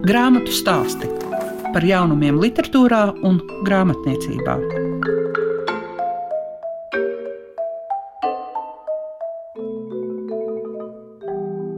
Grāmatu stāsti par jaunumiem, literatūrā un grāmatniecībā.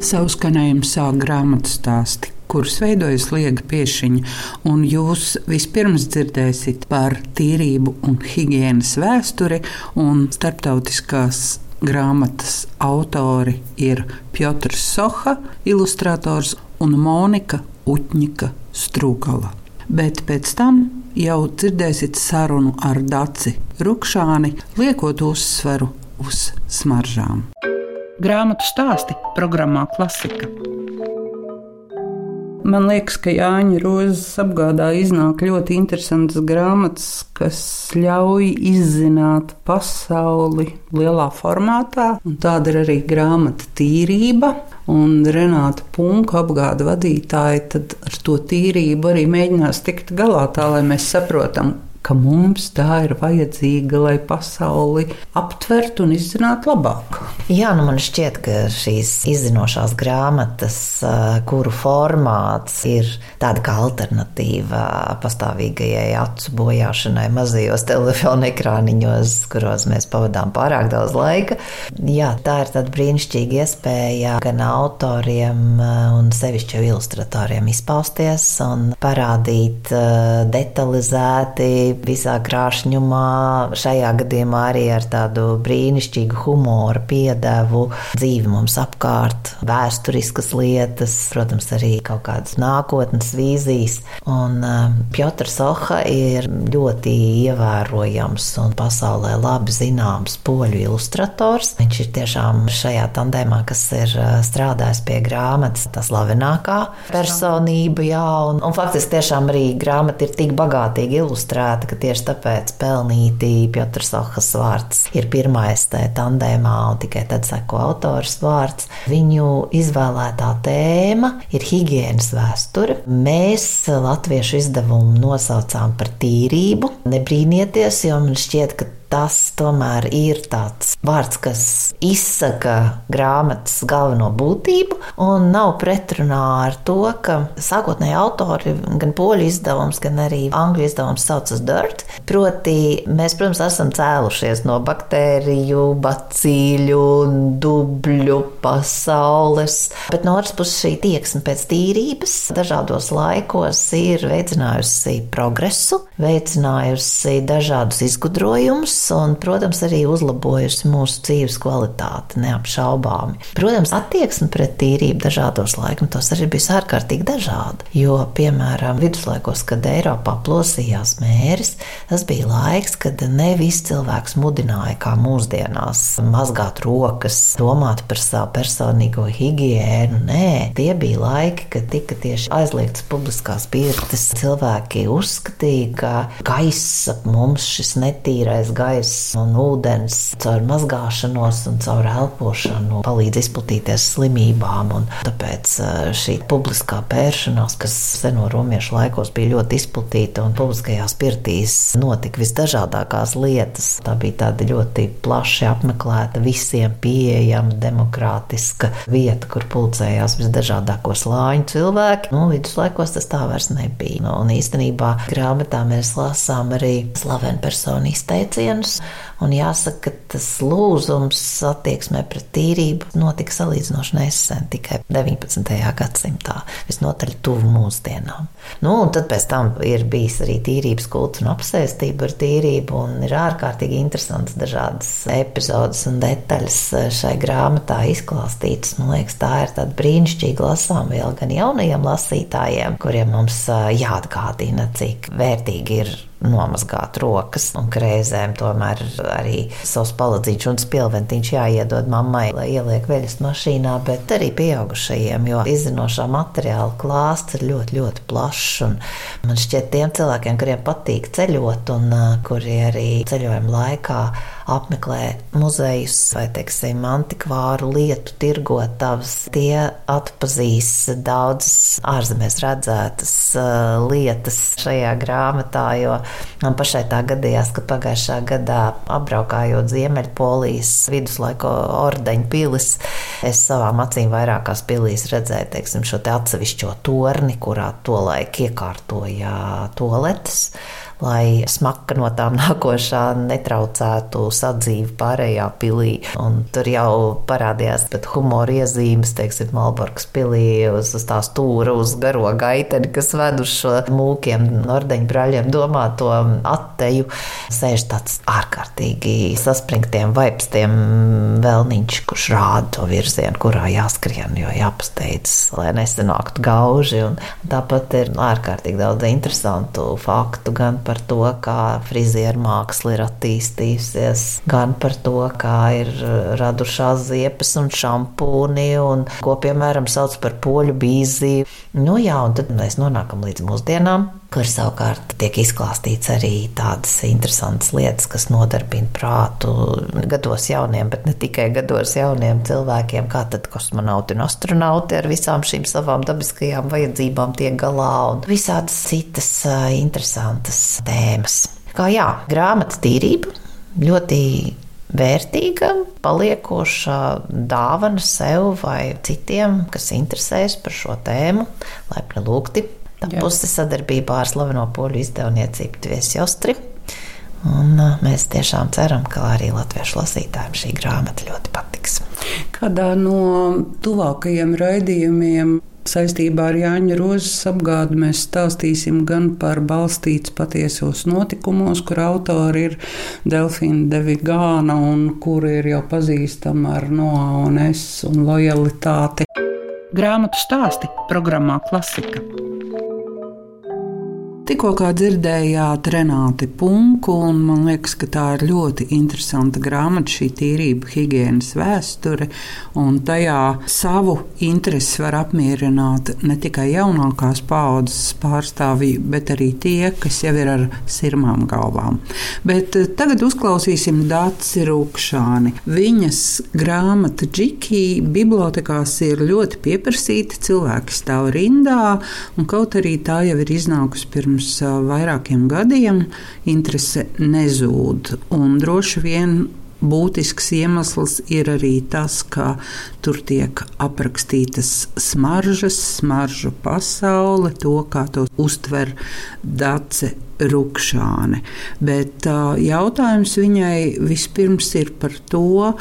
Savu skanējumu sāk grāmatu stāsti, kurus veidojas liega piešiņa, un jūs vispirms dzirdēsiet par tīrību un higiēnas vēsturi un starptautiskās grāmatas autori ir Piotrs Soha, ilustrators un Monika Utņika Strūgala. Bet pēc tam jau dzirdēsiet sarunu ar Daci Rukšāni, liekot uzsveru uz smaržām. Grāmatu stāsti programmā Klasika. Man liekas, ka Jāņa Rozes apgādā iznāk ļoti interesantas grāmatas, kas ļauj izzināt pasauli lielā formātā. Un tāda ir arī grāmata Tīrība. Un Renāta Punka apgāda vadītāja tad ar to tīrību arī mēģinās tikt galā tā, lai mēs saprotam, ka mums tā ir vajadzīga, lai pasauli aptvertu un izzinātu labāk. Jā, nu man šķiet, ka šīs izzinošās grāmatas, kuru formāts ir tāda kā alternatīva pastāvīgajai acu bojāšanai mazajos telefona ekrāniņos, kuros mēs pavadām pārāk daudz laika. Jā, tā ir tāda brīnišķīga iespēja gan autoriem un sevišķi ilustratoriem izpausties un parādīt detalizēti visā krāšņumā, šajā gadījumā arī ar tādu brīnišķīgu humoru piedevu dzīvi mums apkārt, vēsturiskas lietas, protams, arī kaut kādas nākotnes vīzijas. Un uh, Piotrs Oha ir ļoti ievērojams un pasaulē labi zināms poļu ilustrators. Viņš ir tiešām šajā tandēmā, kas ir uh, strādājis pie grāmatas, tas slavenākā personība, jā, un, un faktiski tiešām arī grāmata ir tik bagātīgi ilustrēta domāta, ka tieši tāpēc pelnīti Piotrs Ohas vārds ir pirmais tajā tandēmā, un tikai tad seko autors vārds. Viņu izvēlētā tēma ir higiēnas vēsture. Mēs latviešu izdevumu nosaucām par tīrību. Nebrīnieties, jo man šķiet, ka tas tomēr ir tāds vārds, kas izsaka grāmatas galveno būtību un nav pretrunā ar to, ka sākotnēji autori, gan poļu izdevums, gan arī angļu izdevums saucas Dirt. Proti, mēs, protams, esam cēlušies no baktēriju, bacīļu, dubļu pasaules, bet no otras puses šī tieksme pēc tīrības dažādos laikos ir veicinājusi progresu, veicinājusi dažādus izgudrojumus, un, protams, arī uzlabojusi mūsu dzīves kvalitāti neapšaubāmi. Protams, attieksme pret tīrību dažādos laikmetos arī bija ārkārtīgi dažāda. Jo, piemēram, viduslaikos, kad Eiropā plosījās mēris, tas bija laiks, kad ne visi cilvēks mudināja kā mūsdienās mazgāt rokas, domāt par savu personīgo higiēnu. Nē, tie bija laiki, kad tika tieši aizliegtas publiskās pirtis. Cilvēki uzskatīja, ka gaisa mums šis netīrais gaiss gaiss un ūdens caur mazgāšanos un caur elpošanu palīdz izplatīties slimībām. Tāpēc eh, šī publiskā pēršanās, kas seno romiešu laikos bija ļoti izplatīta un publiskajās pirtīs notika visdažādākās lietas, tā bija tāda ļoti plaši apmeklēta, visiem pieejama, demokrātiska vieta, kur pulcējās visdažādāko slāņu cilvēki. Nu, viduslaikos tas tā vairs nebija. Nu, un īstenībā grāmatā mēs lasām arī slavenu personu izteicienu gadus. Un jāsaka, ka tas lūzums attieksmē pret tīrību notika salīdzinoši nesen, tikai 19. gadsimtā, visnotaļ tuvu mūsdienām. Nu, un tad pēc tam ir bijis arī tīrības kults un apsēstība ar tīrību, un ir ārkārtīgi interesants dažādas epizodes un detaļas šai grāmatā izklāstītas. Man liekas, tā ir tāda brīnišķīga lasām vēl gan jaunajiem lasītājiem, kuriem mums jāatgādina, cik vērtīgi ir nomazgāt rokas. Un reizēm tomēr arī savs paladzīts un spilventiņš jāiedod mammai, lai ieliek veļas mašīnā, bet arī pieaugušajiem, jo izzinošā materiāla klāsts ir ļoti, ļoti plašs. Man šķiet, tiem cilvēkiem, kuriem patīk ceļot un uh, kuri arī ceļojuma laikā apmeklē muzejus vai, teiksim, antikvāru lietu tirgotavas, tie atpazīs daudzas ārzemēs redzētas lietas šajā grāmatā, jo man pašai tā gadījās, ka pagājušā gadā apbraukājot Ziemeļpolijas viduslaiko ordeņu pilis, es savām acīm vairākās pilīs redzēju, teiksim, šo te atsevišķo torni, kurā tolaik iekārtoja toaletes lai smaka no tām nākošā netraucētu sadzīvi pārējā pilī. Un tur jau parādījās pat humora iezīmes, teiksim, Malborgas pilī uz, uz tā stūra, uz garo gaiteni, kas ved uz šo mūkiem, ordeņu brāļiem domāto atteju. Sēž tāds ārkārtīgi saspringtiem, vaipstiem vēlniņš, kurš rāda to virzienu, kurā jāskrien, jo jāpasteidzas, lai nesenāktu gauži. Un tāpat ir ārkārtīgi daudz interesantu faktu gan par par to, kā frizieru māksla ir attīstījusies, gan par to, kā ir uh, radušās ziepes un šampūni, un ko, piemēram, sauc par poļu bīziju. Nu jā, un tad mēs nonākam līdz mūsdienām, kur savukārt tiek izklāstīts arī tādas interesantas lietas, kas nodarbina prātu gados jauniem, bet ne tikai gados jauniem cilvēkiem, kā tad kosmonauti un astronauti ar visām šīm savām dabiskajām vajadzībām tiek galā un visādas citas interesantas tēmas. Kā jā, grāmatas tīrība ļoti vērtīga, paliekoša dāvana sev vai citiem, kas interesējas par šo tēmu, laipni lūgti. Tā puse sadarbībā ar slaveno poļu izdevniecību Tviesjostri. Un mēs tiešām ceram, ka arī latviešu lasītājiem šī grāmata ļoti patiks. Kādā no tuvākajiem raidījumiem Saistībā ar Jāņa Rozes apgādi mēs stāstīsim gan par balstīts patiesos notikumos, kur autori ir Delfīna Devigāna un kuri ir jau pazīstama ar Noā un Es un lojalitāti. Grāmatu stāsti programmā Klasika. Tikko dzirdējāt Renāti Punku, un man liekas, ka tā ir ļoti interesanta grāmata, šī tīrība, higiēnas vēsture, tajā savu interesi var apmierināt ne tikai jaunākās paudzes pārstāvji, bet arī tie, kas jau ir ar sirmām galvām. Bet eh, tagad uzklausīsim Dāci Rūkšāni. Viņas grāmata Džiki bibliotekās ir ļoti pieprasīta, cilvēki stāv rindā, un kaut arī tā jau ir iznākusi pirms pirms vairākiem gadiem interese nezūd. Droši vien būtisks iemesls ir arī tas, ka tur tiek aprakstītas smaržas, smaržu pasaule, to, kā to uztver Dace Rukšāne. Bet uh, jautājums viņai vispirms ir par to,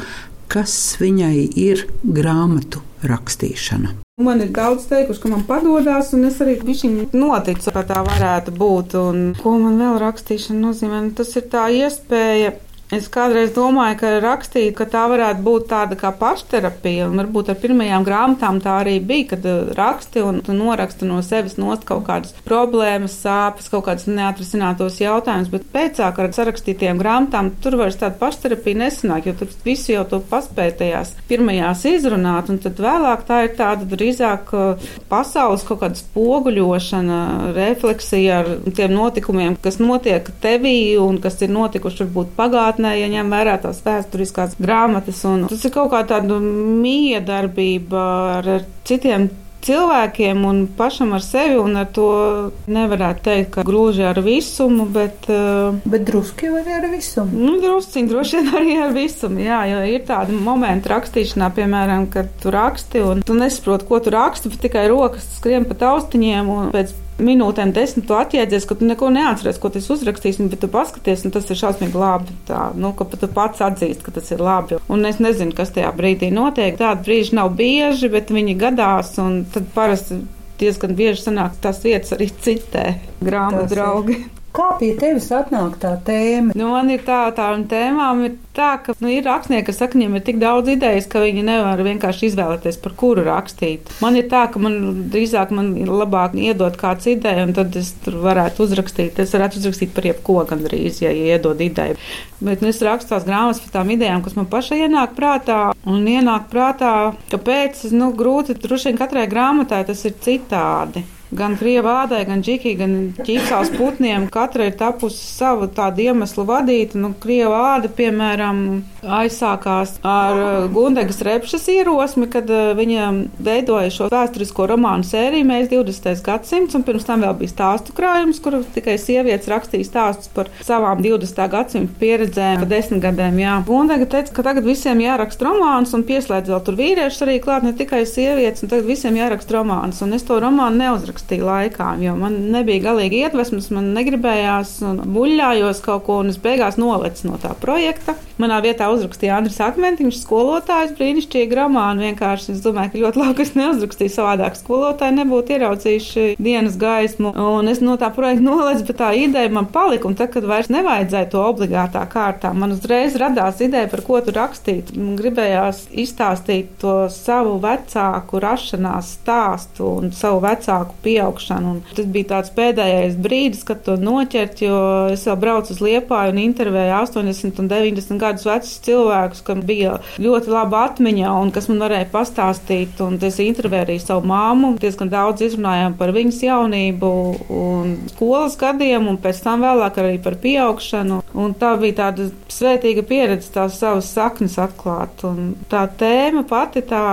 kas viņai ir grāmatu rakstīšana. Man ir daudz teikuši, ka man padodas, un es arī viņam noticu, ka tā varētu būt. Un, ko man vēl rakstīšana nozīmē? Nu, tas ir tā iespēja Es kādreiz domāju, ka rakstīt, ka tā varētu būt tāda kā pašterapija, un varbūt ar pirmajām grāmatām tā arī bija, kad uh, raksti un noraksti no sevis nost kaut kādas problēmas, sāpes, kaut kādas neatrisinātos jautājumus, bet pēcāk ar sarakstītajām grāmatām tur vairs tāda pašterapija nesanāk, jo tur visu jau to paspēja tajās pirmajās izrunāt, un tad vēlāk tā ir tāda drīzāk uh, pasaules kaut kāda spoguļošana, refleksija ar tiem notikumiem, kas notiek tevī un kas ir notikuši varbūt pagātnē pagātnē, ja ņem vērā tās vēsturiskās grāmatas. Tas ir kaut kā tāda miedarbība ar, ar citiem cilvēkiem un pašam ar sevi. Ar to nevarētu teikt, ka gluži ar visumu, bet. Uh, bet drusku jau arī ar visumu. Nu, drusciņi droši vien arī ar visumu. Jā, jo ir tādi momenti rakstīšanā, piemēram, kad tu raksti un tu nesaproti, ko tu raksti, bet tikai rokas skrien pa taustiņiem un pēc minūtēm, desmit tu atjēdzies, ka tu neko neatceries, ko tas uzrakstīs, bet tu paskaties, un tas ir šausmīgi labi. Tā, nu, ka tu pats atzīst, ka tas ir labi. Un es nezinu, kas tajā brīdī notiek. Tādi brīži nav bieži, bet viņi gadās, un tad parasti diezgan bieži sanāk tās vietas arī citē grāmatu draugi. Kā pie tevis atnāk tā tēma? Nu, man ir tā, tām tēmām ir tā, ka nu, ir rakstnieki, kas saka, viņiem ir tik daudz idejas, ka viņi nevar vienkārši izvēlēties, par kuru rakstīt. Man ir tā, ka man drīzāk man ir labāk iedot kāds ideja, un tad es tur varētu uzrakstīt. Es varētu uzrakstīt par jebko gandrīz, ja iedod ideju. Bet nu, es rakstu tās grāmatas par tām idejām, kas man pašai ienāk prātā, un ienāk prātā, kāpēc, nu, grūti, droši vien katrai grāmatai tas ir citādi. Gan krievādai, gan džikī, gan ķīpsās putniem. Katra ir tapusi savu tādu iemeslu vadīta. Nu, krievāda, piemēram, aizsākās ar uh, Gundegas repšas ierosmi, kad uh, viņa veidoja šo vēsturisko romānu sēriju Mēs 20. gadsimts, un pirms tam vēl bija stāstu krājums, kur tikai sievietes rakstīja stāstus par savām 20. gadsimta pieredzēm, pa desmit gadiem. Jā. Gundega teica, ka tagad visiem jāraksta romāns un pieslēdz vēl tur vīrieši arī klāt, ne tikai sievietes, un tagad visiem jāraksta romāns. Un es to romānu neuzrakstīju laikā, jo man nebija galīgi iedvesmas, man negribējās, un buļļājos kaut ko, un es beigās nolecu no tā projekta. Manā vietā uzrakstīja Andris Akmentiņš, skolotājs, brīnišķīgi romāni. Vienkārši es domāju, ka ļoti labi, ka es neuzrakstīju savādāk. Skolotāji nebūtu ieraudzījuši dienas gaismu, un es no tā projekta nolaidu, bet tā ideja man palika. Un tad, kad vairs nevajadzēja to obligātā kārtā, man uzreiz radās ideja, par ko tu rakstīt. Man gribējās izstāstīt to savu vecāku rašanās stāstu un savu vecāku pieaugšanu. Un tas bija tāds pēdējais brīdis, kad to noķert, jo es jau braucu uz Liepāju un intervēju 80 un 90 gadus vecus cilvēkus, kam bija ļoti laba atmiņa un kas man varēja pastāstīt. Un es intervēju arī savu māmu, diezgan daudz izrunājām par viņas jaunību un skolas gadiem, un pēc tam vēlāk arī par pieaugšanu. Un tā bija tāda svētīga pieredze, tās savas saknes atklāt. Un tā tēma pati, tā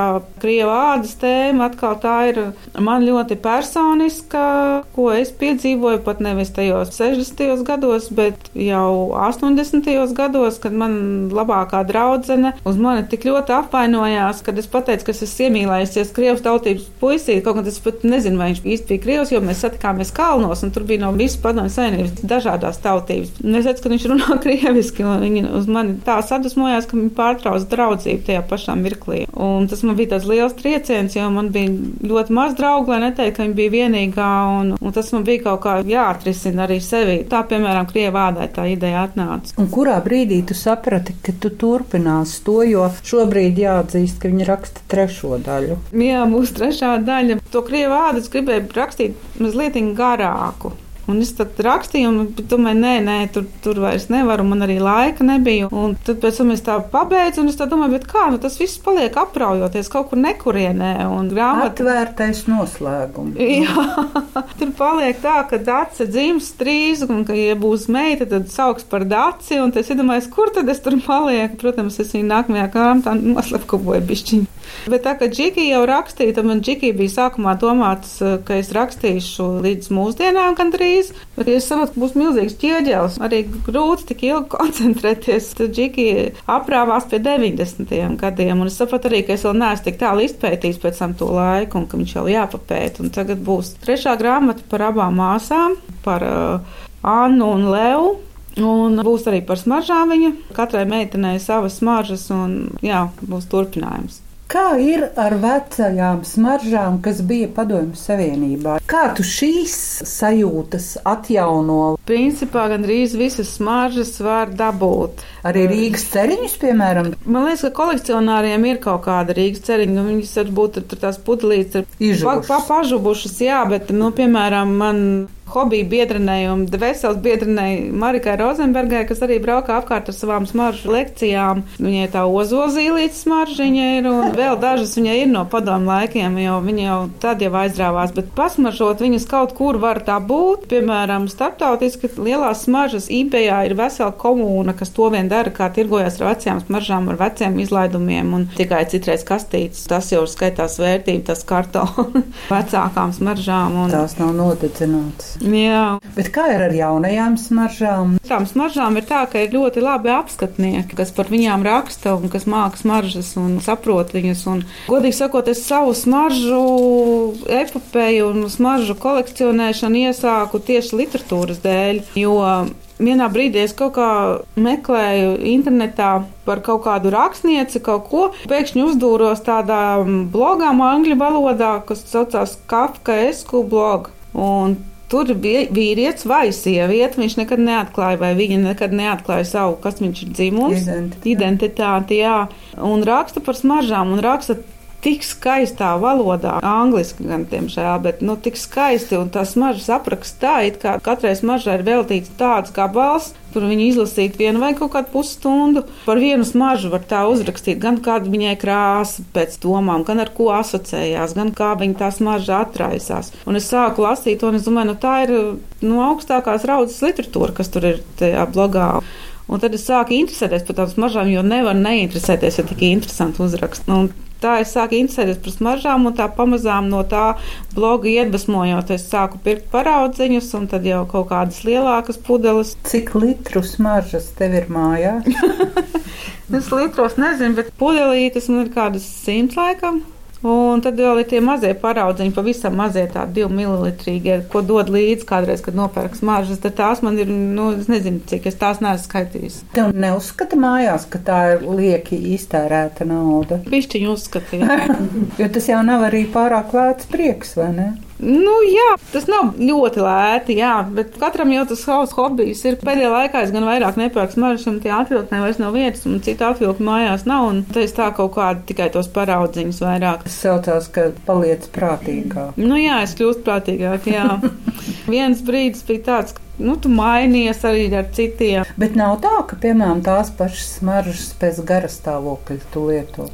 krieva ādas tēma, atkal tā ir man ļoti personiska, ko es piedzīvoju pat nevis tajos 60. gados, bet jau 80. gados, kad man labākā draudzene uz mani tik ļoti apvainojās, kad es pateicu, ka es esmu iemīlējusies Krievijas tautības puisī. Kaut gan es pat nezinu, vai viņš īsti bija Krievs, jo mēs satikāmies kalnos, un tur bija no visas padomjas savienības dažādās tautības. Un es teicu, ka viņš runā krieviski, un viņi uz mani tā sadusmojās, ka viņi pārtrauc draudzību tajā pašā mirklī. Un tas man bija tāds liels trieciens, jo man bija ļoti maz draugu, lai neteikt, ka viņa bija vienīgā, un, un tas man bija kaut kā jāatrisina arī sevi. Tā, piemēram, Krievādai tā ideja atnāca. Un kurā brīdī tu saprati, ka tu turpināsi to, jo šobrīd jāatzīst, ka viņi raksta trešo daļu. Jā, mūsu trešā daļa. To krievu vārdu es gribēju rakstīt mazliet garāku. Un es tad rakstīju, un domāju, nē, nē, tur, tur vairs nevaru, man arī laika nebija. Un tad pēc tam es tā pabeidzu, un es domāju, kā nu, tas viss paliek apraujoties kaut kur nekurienē. Grāmat... Atvērtais noslēgums. Jā, tur paliek tā, ka dace dzims trīs, un ka, ja būs meita, tad sauks par daci, un es iedomājos, kur tad es tur palieku. Protams, es viņu nākamajā grāmatā noslēpkoju bišķiņu. Bet tā kā Džiki jau rakstīja, tad man Džiki bija sākumā domāts, ka es rakstīšu līdz mūsdienām gandrīz drīz, bet ja es saprotu, ka būs milzīgs ķieģelis. Arī grūti tik ilgi koncentrēties. Tad Džiki aprāvās pie 90. gadiem, un es sapratu arī, ka es vēl neesmu tik tālu izpētījis pēc tam to laiku, un ka viņš vēl jāpapēta. Un tagad būs trešā grāmata par abām māsām, par uh, Annu un Levu. Un būs arī par smaržām viņa. Katrai meitenei savas smaržas, un jā, būs turpinājums. Kā ir ar vecajām smaržām, kas bija Padomju Savienībā? Kā tu šīs sajūtas atjauno? Principā gandrīz visas smaržas var dabūt. Arī Rīgas ceriņus, piemēram? Man liekas, ka kolekcionāriem ir kaut kāda Rīgas ceriņa. Nu, viņas varbūt tur tās pudelītes ir pa, pa, pažubušas, jā, bet, nu, piemēram, man hobiju biedrenei un veselas biedrenei Marikai Rozenbergai, kas arī braukā apkārt ar savām smaržu lekcijām. Viņai tā ozozīlītes smaržiņa ir un vēl dažas viņai ir no padomu laikiem, jo viņa jau tad jau aizrāvās, bet pasmaržot viņas kaut kur var tā būt. Piemēram, starptautiski lielās smaržas eBayā ir vesela komūna, kas to vien dara, kā tirgojas ar vecajām smaržām, ar veciem izlaidumiem un tikai citreiz kastītes. Tas jau skaitās vērtība, tas kartons vecākām smaržām. Un... Tās nav nodedzinātas. Jā. Bet kā ir ar jaunajām smaržām? Tām smaržām ir tā, ka ir ļoti labi apskatnieki, kas par viņām raksta un kas māca smaržas un saprot viņas. Un, godīgi sakot, es savu smaržu epopēju un smaržu kolekcionēšanu iesāku tieši literatūras dēļ, jo vienā brīdī es kaut kā meklēju internetā par kaut kādu rakstnieci, kaut ko. Pēkšņi uzdūros tādā blogā angļu valodā, kas saucās Kafka Esku blog. Un Tur bija vīrietis vai sieviete. Viņš nekad neatklāja, vai viņa nekad neatklāja savu, kas viņš ir dzimusi, identitāti. identitāti jā. Un raksta par smaržām, un raksta tik skaistā valodā, angliski gan, diemžēl, bet nu, tik skaisti un tās mažas apraksta tā, it kā katrai mažai ir veltīts tāds gabals. Tur viņi izlasīt vienu vai kaut kādu pusstundu. Par vienu smaržu var tā uzrakstīt, gan kāda viņai krāsa pēc domām, gan ar ko asociējās, gan kā viņa tā smarža atraisās. Un es sāku lasīt, un es domāju, nu, tā ir no nu, augstākās raudzes literatūra, kas tur ir tajā blogā. Un tad es sāku interesēties par tām smaržām, jo nevar neinteresēties, ja tik interesanti uzrakst. Un tā es sāku interesēties par smaržām, un tā pamazām no tā bloga iedvesmojot, es sāku pirkt paraudziņus, un tad jau kaut kādas lielākas pudeles. Cik litru smaržas tev ir mājā? es litros nezinu, bet pudelītes man ir kādas simts laikam. Un tad vēl ir tie mazie paraudziņi, pavisam mazie, tādi divi mililitrīgie, ko dod līdzi kādreiz, kad nopērk smaržas. Tad tās man ir, nu, es nezinu, cik es tās neesmu skaitījis. Tev neuzskata mājās, ka tā ir lieki iztērēta nauda? Pišķiņu uzskatīja. jo tas jau nav arī pārāk lēts prieks, vai ne? Nu, jā, tas nav ļoti lēti, jā, bet katram jau tas savs hobijs ir. Pēdējā laikā es gan vairāk nepērku smaržas, un tie atvilknē vairs nav vietas, un citu atvilku mājās nav, un tā es tā kaut kādu tikai tos paraudziņus vairāk. Tas saucās, ka paliec prātīgāk. Nu, jā, es kļūstu prātīgāk, jā. Viens brīdis bija tāds, ka nu, tu mainies arī ar citiem. Bet nav tā, ka, piemēram, tās pašas smaržas pēc garastāvokļa tu lieto.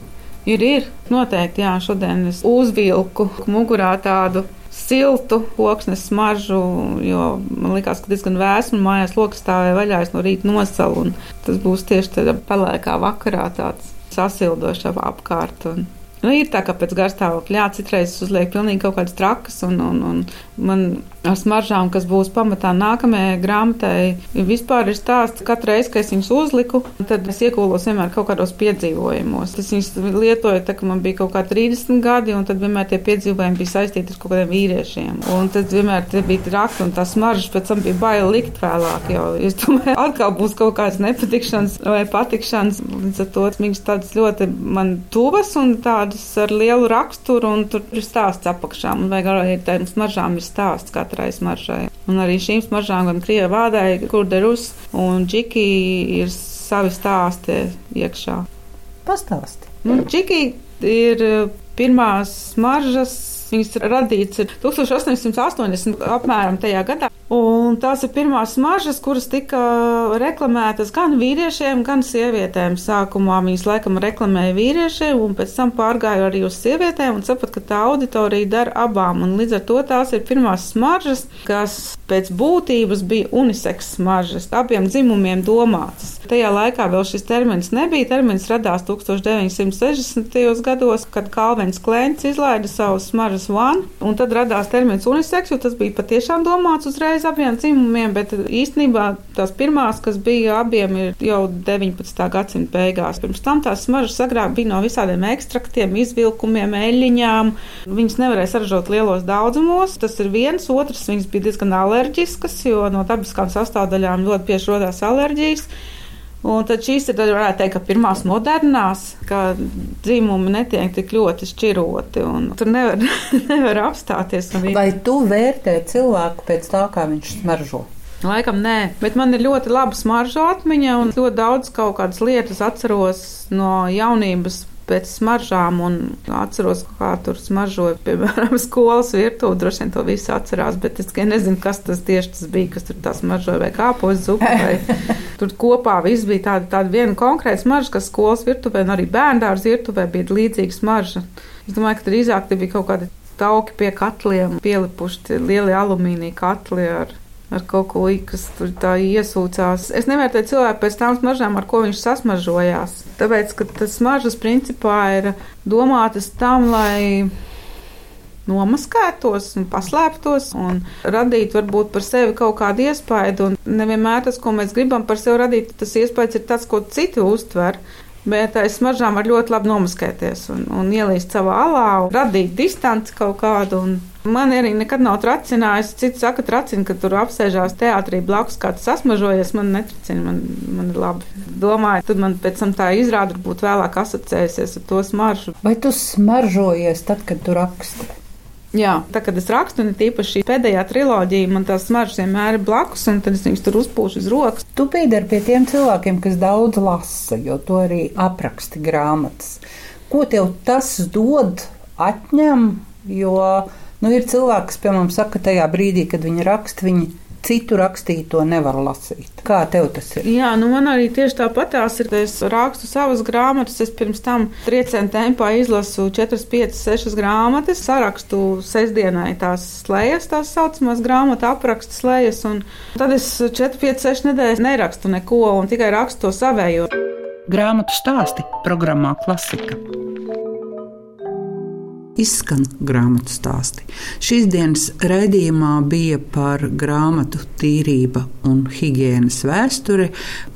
Ir, ir, noteikti, jā, šodien es uzvilku mugurā tādu siltu koksnes smaržu, jo man liekas, ka diezgan vēsmu mājās lokas stāvēja vaļā, es no rīta nosalu, un tas būs tieši tādā pelēkā vakarā tāds sasildošs apkārt. Un, nu, ir tā, ka pēc garstāvokļa, jā, citreiz uzliek pilnīgi kaut kādas trakas, un, un, un man ar smaržām, kas būs pamatā nākamajai grāmatai. Vispār ir stāsts, ka katru reizi, kad es viņus uzliku, tad es iekūlos vienmēr kaut kādos piedzīvojumos. Es viņus lietoju, tā, ka man bija kaut kā 30 gadi, un tad vienmēr tie piedzīvojumi bija saistīti ar kaut kādiem vīriešiem. Un tad vienmēr bija traki, un tās smaržas pēc tam bija baili likt vēlāk, jo es domāju, atkal būs kaut kādas nepatikšanas vai patikšanas. Līdz ar to viņas tādas ļoti man tuvas un tādas ar lielu raksturu, un tur ir stāsts apakšā. Man vajag arī tādām smaržām ir stāsts katrai smaržai. Un arī šīm smaržām, gan krievu vādai, kurderus un džiki ir savi stāsti iekšā. Pastāsti. Nu, džiki ir pirmās smaržas. Viņas radītas 1880. apmēram tajā gadā. Un tās ir pirmās smaržas, kuras tika reklamētas gan vīriešiem, gan sievietēm. Sākumā viņas laikam reklamēja vīriešiem, un pēc tam pārgāja arī uz sievietēm, un saprata, ka tā auditorija dara abām. Un līdz ar to tās ir pirmās smaržas, kas pēc būtības bija uniseks smaržas, abiem dzimumiem domātas. Tajā laikā vēl šis termins nebija. Termins radās 1960. gados, kad Kalvins Klēns izlaida savu smaržas vanu, un tad radās termins uniseks, jo tas bija patiešām domāts uzreiz abiem dzimumiem, bet īstenībā tās pirmās, kas bija abiem, ir jau 19. gadsimta beigās. Pirms tam tās smaržas agrāk bija no visādiem ekstraktiem, izvilkumiem, eļļiņām. Viņas nevarēja saražot lielos daudzumos. Tas ir viens, otrs, viņas bija diezgan alerģiskas, jo no dabiskām sastāvdaļām ļoti bieži rodās alerģijas. Un tad šīs ir, tad varētu teikt, ka pirmās modernās, ka dzimumi netiek tik ļoti šķiroti, un tur nevar, nevar apstāties. Vai tu vērtē cilvēku pēc tā, kā viņš smaržo? Laikam nē, bet man ir ļoti laba smaržu atmiņa un ļoti daudz kaut kādas lietas atceros no jaunības pēc smaržām, un atceros, kā tur smaržoja, piemēram, skolas virtuve. Droši vien to visu atcerās, bet es nezinu, kas tas tieši tas bija, kas tur tā smaržoja, vai kāpos zupa, vai tur kopā viss bija tāda, tāda viena konkrēta smarža, kas skolas virtuvē, un arī bērndārs virtuvē bija līdzīga smarža. Es domāju, ka drīzāk te bija kaut kādi tauki pie katliem, pielipuši lieli alumīnija katli ar ar kaut ko, kas tur tā iesūcās. Es nevērtēju cilvēku pēc tām smaržām, ar ko viņš sasmažojās. Tāpēc, ka tas smaržas principā ir domātas tam, lai nomaskētos un paslēptos un radīt varbūt par sevi kaut kādu iespaidu. Un nevienmēr tas, ko mēs gribam par sevi radīt, tas iespējas ir tas, ko citi uztver. Bet aiz smaržām var ļoti labi nomaskēties un, un ielīst savā alā, un radīt distanci kaut kādu. Man arī nekad nav tracinājis. Cits saka, tracina, ka tur apsēžās teātrī blakus kāds sasmažojies. Man netracina, man, man ir labi. Domāju, tad man pēc tam tā izrāda būtu vēlāk asociējusies ar to smaržu. Vai tu smaržojies tad, kad tu raksti? Jā, tā kad es rakstu, un tīpaši pēdējā triloģija, man tās smaržas vienmēr ir blakus, un tad es viņus tur uzpūšu uz rokas. Tu piedari pie tiem cilvēkiem, kas daudz lasa, jo to arī apraksti grāmatas. Ko tev tas dod, atņem? Jo nu, ir cilvēki, kas, piemēram, saka, ka tajā brīdī, kad viņi raksta, viņi citu rakstīto nevar lasīt. Kā tev tas ir? Jā, nu man arī tieši tāpat tās ir. Es rakstu savas grāmatas, es pirms tam triecienu tempā izlasu 4, 5, 6 grāmatas, sarakstu sestdienai tās slējas, tās saucamās grāmatu aprakstu slējas, un tad es 4, 5, 6 nedēļas nerakstu neko un tikai rakstu to savējo. Grāmatu stāsti programmā Klasika izskan grāmatu stāsti. Šīs dienas raidījumā bija par grāmatu tīrība un higiēnas vēsturi,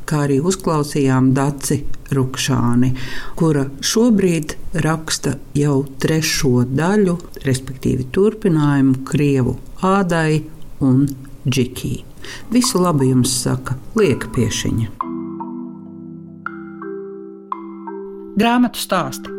kā arī uzklausījām Daci Rukšāni, kura šobrīd raksta jau trešo daļu, respektīvi turpinājumu Krievu ādai un džikī. Visu labu jums saka Lieka Piešiņa. Grāmatu stāsti